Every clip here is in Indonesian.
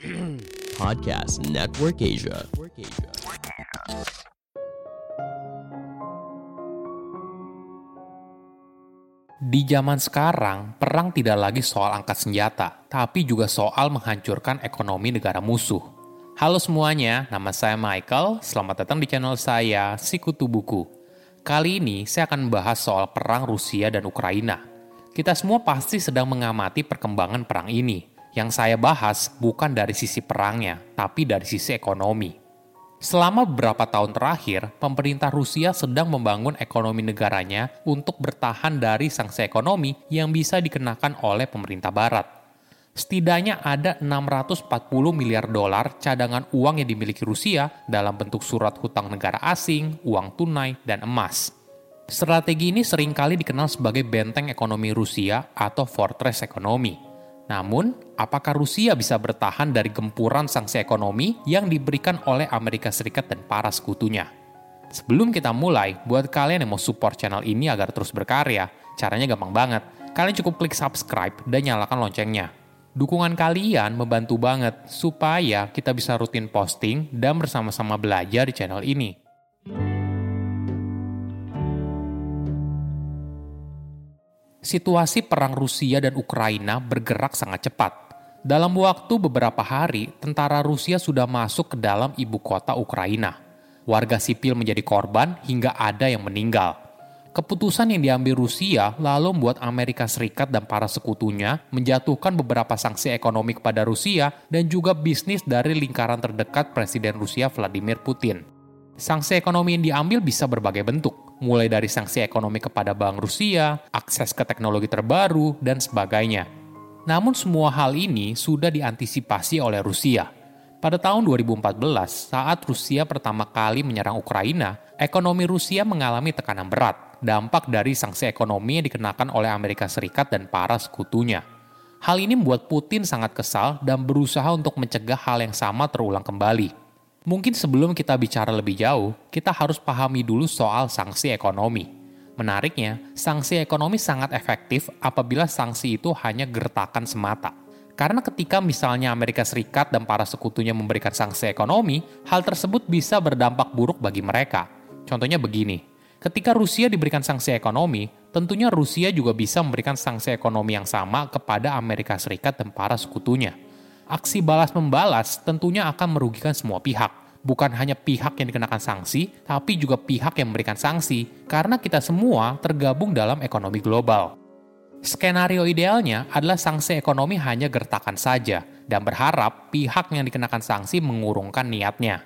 Podcast Network Asia. Di zaman sekarang, perang tidak lagi soal angkat senjata, tapi juga soal menghancurkan ekonomi negara musuh. Halo semuanya, nama saya Michael. Selamat datang di channel saya, Sikutu Buku. Kali ini saya akan membahas soal perang Rusia dan Ukraina. Kita semua pasti sedang mengamati perkembangan perang ini. Yang saya bahas bukan dari sisi perangnya, tapi dari sisi ekonomi. Selama beberapa tahun terakhir, pemerintah Rusia sedang membangun ekonomi negaranya untuk bertahan dari sanksi ekonomi yang bisa dikenakan oleh pemerintah barat. Setidaknya ada 640 miliar dolar cadangan uang yang dimiliki Rusia dalam bentuk surat hutang negara asing, uang tunai, dan emas. Strategi ini sering kali dikenal sebagai benteng ekonomi Rusia atau fortress ekonomi. Namun, apakah Rusia bisa bertahan dari gempuran sanksi ekonomi yang diberikan oleh Amerika Serikat dan para sekutunya? Sebelum kita mulai, buat kalian yang mau support channel ini agar terus berkarya, caranya gampang banget. Kalian cukup klik subscribe dan nyalakan loncengnya. Dukungan kalian membantu banget supaya kita bisa rutin posting dan bersama-sama belajar di channel ini. Situasi perang Rusia dan Ukraina bergerak sangat cepat. Dalam waktu beberapa hari, tentara Rusia sudah masuk ke dalam ibu kota Ukraina. Warga sipil menjadi korban hingga ada yang meninggal. Keputusan yang diambil Rusia lalu membuat Amerika Serikat dan para sekutunya menjatuhkan beberapa sanksi ekonomi kepada Rusia dan juga bisnis dari lingkaran terdekat Presiden Rusia Vladimir Putin. Sanksi ekonomi yang diambil bisa berbagai bentuk, mulai dari sanksi ekonomi kepada bank Rusia, akses ke teknologi terbaru, dan sebagainya. Namun semua hal ini sudah diantisipasi oleh Rusia. Pada tahun 2014, saat Rusia pertama kali menyerang Ukraina, ekonomi Rusia mengalami tekanan berat, dampak dari sanksi ekonomi yang dikenakan oleh Amerika Serikat dan para sekutunya. Hal ini membuat Putin sangat kesal dan berusaha untuk mencegah hal yang sama terulang kembali. Mungkin sebelum kita bicara lebih jauh, kita harus pahami dulu soal sanksi ekonomi. Menariknya, sanksi ekonomi sangat efektif apabila sanksi itu hanya gertakan semata. Karena ketika misalnya Amerika Serikat dan para sekutunya memberikan sanksi ekonomi, hal tersebut bisa berdampak buruk bagi mereka. Contohnya begini, ketika Rusia diberikan sanksi ekonomi, tentunya Rusia juga bisa memberikan sanksi ekonomi yang sama kepada Amerika Serikat dan para sekutunya aksi balas-membalas tentunya akan merugikan semua pihak. Bukan hanya pihak yang dikenakan sanksi, tapi juga pihak yang memberikan sanksi, karena kita semua tergabung dalam ekonomi global. Skenario idealnya adalah sanksi ekonomi hanya gertakan saja, dan berharap pihak yang dikenakan sanksi mengurungkan niatnya.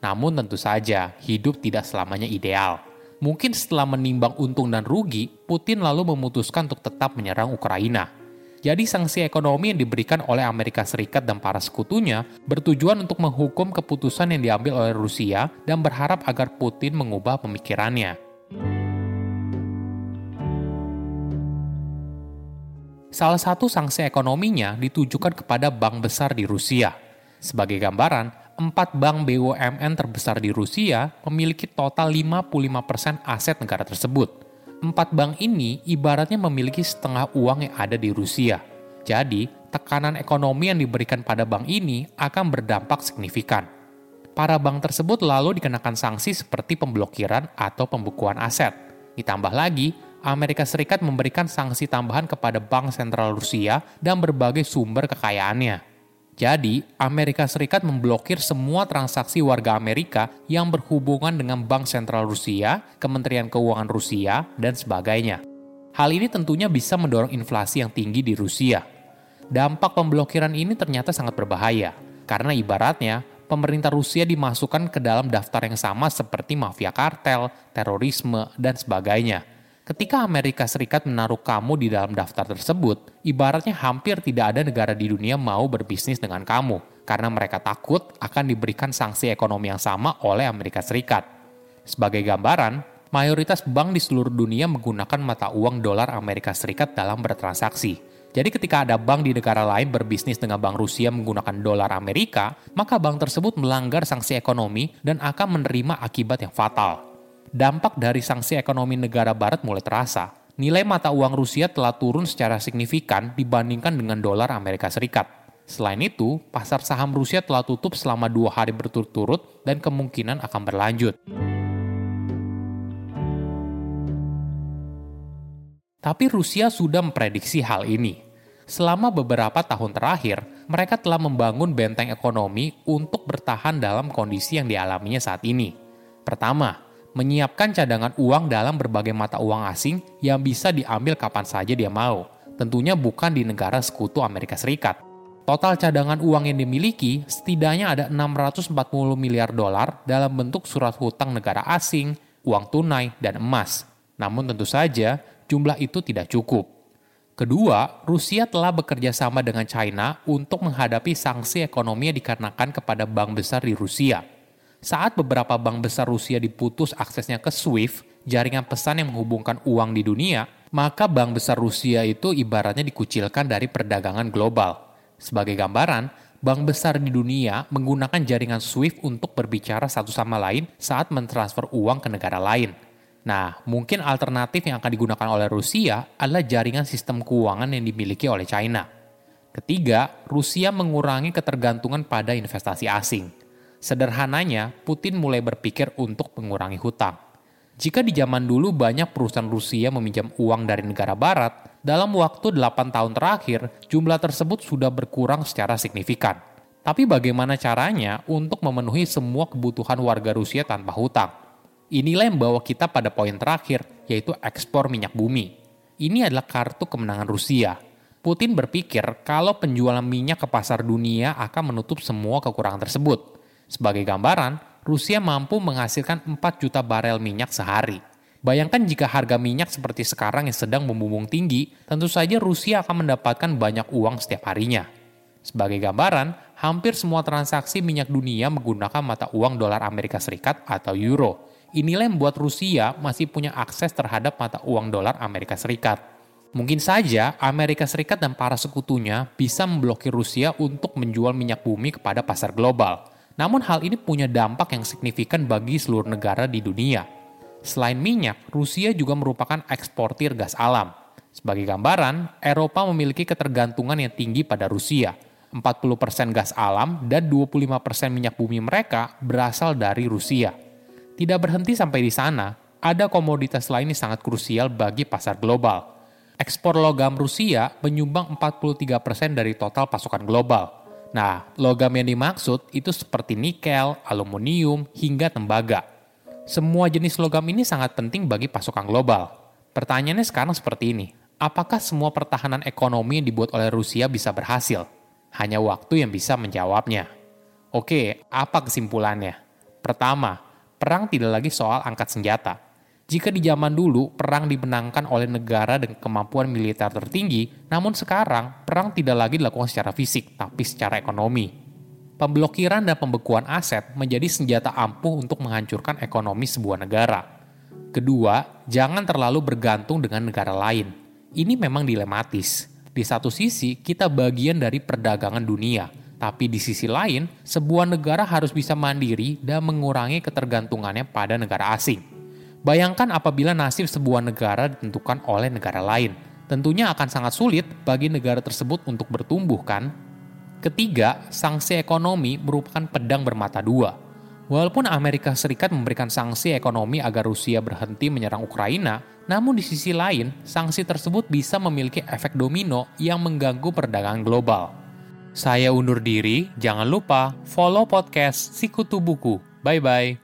Namun tentu saja, hidup tidak selamanya ideal. Mungkin setelah menimbang untung dan rugi, Putin lalu memutuskan untuk tetap menyerang Ukraina jadi sanksi ekonomi yang diberikan oleh Amerika Serikat dan para sekutunya bertujuan untuk menghukum keputusan yang diambil oleh Rusia dan berharap agar Putin mengubah pemikirannya. Salah satu sanksi ekonominya ditujukan kepada bank besar di Rusia. Sebagai gambaran, empat bank BUMN terbesar di Rusia memiliki total 55% aset negara tersebut empat bank ini ibaratnya memiliki setengah uang yang ada di Rusia. Jadi, tekanan ekonomi yang diberikan pada bank ini akan berdampak signifikan. Para bank tersebut lalu dikenakan sanksi seperti pemblokiran atau pembukuan aset. Ditambah lagi, Amerika Serikat memberikan sanksi tambahan kepada Bank Sentral Rusia dan berbagai sumber kekayaannya. Jadi, Amerika Serikat memblokir semua transaksi warga Amerika yang berhubungan dengan Bank Sentral Rusia, Kementerian Keuangan Rusia, dan sebagainya. Hal ini tentunya bisa mendorong inflasi yang tinggi di Rusia. Dampak pemblokiran ini ternyata sangat berbahaya, karena ibaratnya pemerintah Rusia dimasukkan ke dalam daftar yang sama seperti mafia kartel, terorisme, dan sebagainya – Ketika Amerika Serikat menaruh kamu di dalam daftar tersebut, ibaratnya hampir tidak ada negara di dunia mau berbisnis dengan kamu, karena mereka takut akan diberikan sanksi ekonomi yang sama oleh Amerika Serikat. Sebagai gambaran, mayoritas bank di seluruh dunia menggunakan mata uang dolar Amerika Serikat dalam bertransaksi. Jadi ketika ada bank di negara lain berbisnis dengan bank Rusia menggunakan dolar Amerika, maka bank tersebut melanggar sanksi ekonomi dan akan menerima akibat yang fatal dampak dari sanksi ekonomi negara barat mulai terasa. Nilai mata uang Rusia telah turun secara signifikan dibandingkan dengan dolar Amerika Serikat. Selain itu, pasar saham Rusia telah tutup selama dua hari berturut-turut dan kemungkinan akan berlanjut. Tapi Rusia sudah memprediksi hal ini. Selama beberapa tahun terakhir, mereka telah membangun benteng ekonomi untuk bertahan dalam kondisi yang dialaminya saat ini. Pertama, menyiapkan cadangan uang dalam berbagai mata uang asing yang bisa diambil kapan saja dia mau. Tentunya bukan di negara sekutu Amerika Serikat. Total cadangan uang yang dimiliki setidaknya ada 640 miliar dolar dalam bentuk surat hutang negara asing, uang tunai, dan emas. Namun tentu saja, jumlah itu tidak cukup. Kedua, Rusia telah bekerja sama dengan China untuk menghadapi sanksi ekonomi yang dikarenakan kepada bank besar di Rusia. Saat beberapa bank besar Rusia diputus aksesnya ke SWIFT, jaringan pesan yang menghubungkan uang di dunia, maka bank besar Rusia itu ibaratnya dikucilkan dari perdagangan global. Sebagai gambaran, bank besar di dunia menggunakan jaringan SWIFT untuk berbicara satu sama lain saat mentransfer uang ke negara lain. Nah, mungkin alternatif yang akan digunakan oleh Rusia adalah jaringan sistem keuangan yang dimiliki oleh China. Ketiga, Rusia mengurangi ketergantungan pada investasi asing. Sederhananya, Putin mulai berpikir untuk mengurangi hutang. Jika di zaman dulu banyak perusahaan Rusia meminjam uang dari negara barat, dalam waktu 8 tahun terakhir, jumlah tersebut sudah berkurang secara signifikan. Tapi bagaimana caranya untuk memenuhi semua kebutuhan warga Rusia tanpa hutang? Inilah yang membawa kita pada poin terakhir, yaitu ekspor minyak bumi. Ini adalah kartu kemenangan Rusia. Putin berpikir kalau penjualan minyak ke pasar dunia akan menutup semua kekurangan tersebut. Sebagai gambaran, Rusia mampu menghasilkan 4 juta barel minyak sehari. Bayangkan jika harga minyak seperti sekarang yang sedang membumbung tinggi, tentu saja Rusia akan mendapatkan banyak uang setiap harinya. Sebagai gambaran, hampir semua transaksi minyak dunia menggunakan mata uang dolar Amerika Serikat atau euro. Inilah yang membuat Rusia masih punya akses terhadap mata uang dolar Amerika Serikat. Mungkin saja Amerika Serikat dan para sekutunya bisa memblokir Rusia untuk menjual minyak bumi kepada pasar global. Namun hal ini punya dampak yang signifikan bagi seluruh negara di dunia. Selain minyak, Rusia juga merupakan eksportir gas alam. Sebagai gambaran, Eropa memiliki ketergantungan yang tinggi pada Rusia. 40% gas alam dan 25% minyak bumi mereka berasal dari Rusia. Tidak berhenti sampai di sana, ada komoditas lain yang sangat krusial bagi pasar global. Ekspor logam Rusia menyumbang 43% dari total pasokan global. Nah, logam yang dimaksud itu seperti nikel, aluminium, hingga tembaga. Semua jenis logam ini sangat penting bagi pasokan global. Pertanyaannya sekarang seperti ini, apakah semua pertahanan ekonomi yang dibuat oleh Rusia bisa berhasil? Hanya waktu yang bisa menjawabnya. Oke, apa kesimpulannya? Pertama, perang tidak lagi soal angkat senjata. Jika di zaman dulu perang dimenangkan oleh negara dengan kemampuan militer tertinggi, namun sekarang perang tidak lagi dilakukan secara fisik, tapi secara ekonomi. Pemblokiran dan pembekuan aset menjadi senjata ampuh untuk menghancurkan ekonomi sebuah negara. Kedua, jangan terlalu bergantung dengan negara lain. Ini memang dilematis. Di satu sisi, kita bagian dari perdagangan dunia, tapi di sisi lain, sebuah negara harus bisa mandiri dan mengurangi ketergantungannya pada negara asing. Bayangkan apabila nasib sebuah negara ditentukan oleh negara lain. Tentunya akan sangat sulit bagi negara tersebut untuk bertumbuh kan? Ketiga, sanksi ekonomi merupakan pedang bermata dua. Walaupun Amerika Serikat memberikan sanksi ekonomi agar Rusia berhenti menyerang Ukraina, namun di sisi lain, sanksi tersebut bisa memiliki efek domino yang mengganggu perdagangan global. Saya undur diri, jangan lupa follow podcast Sikutu Buku. Bye-bye.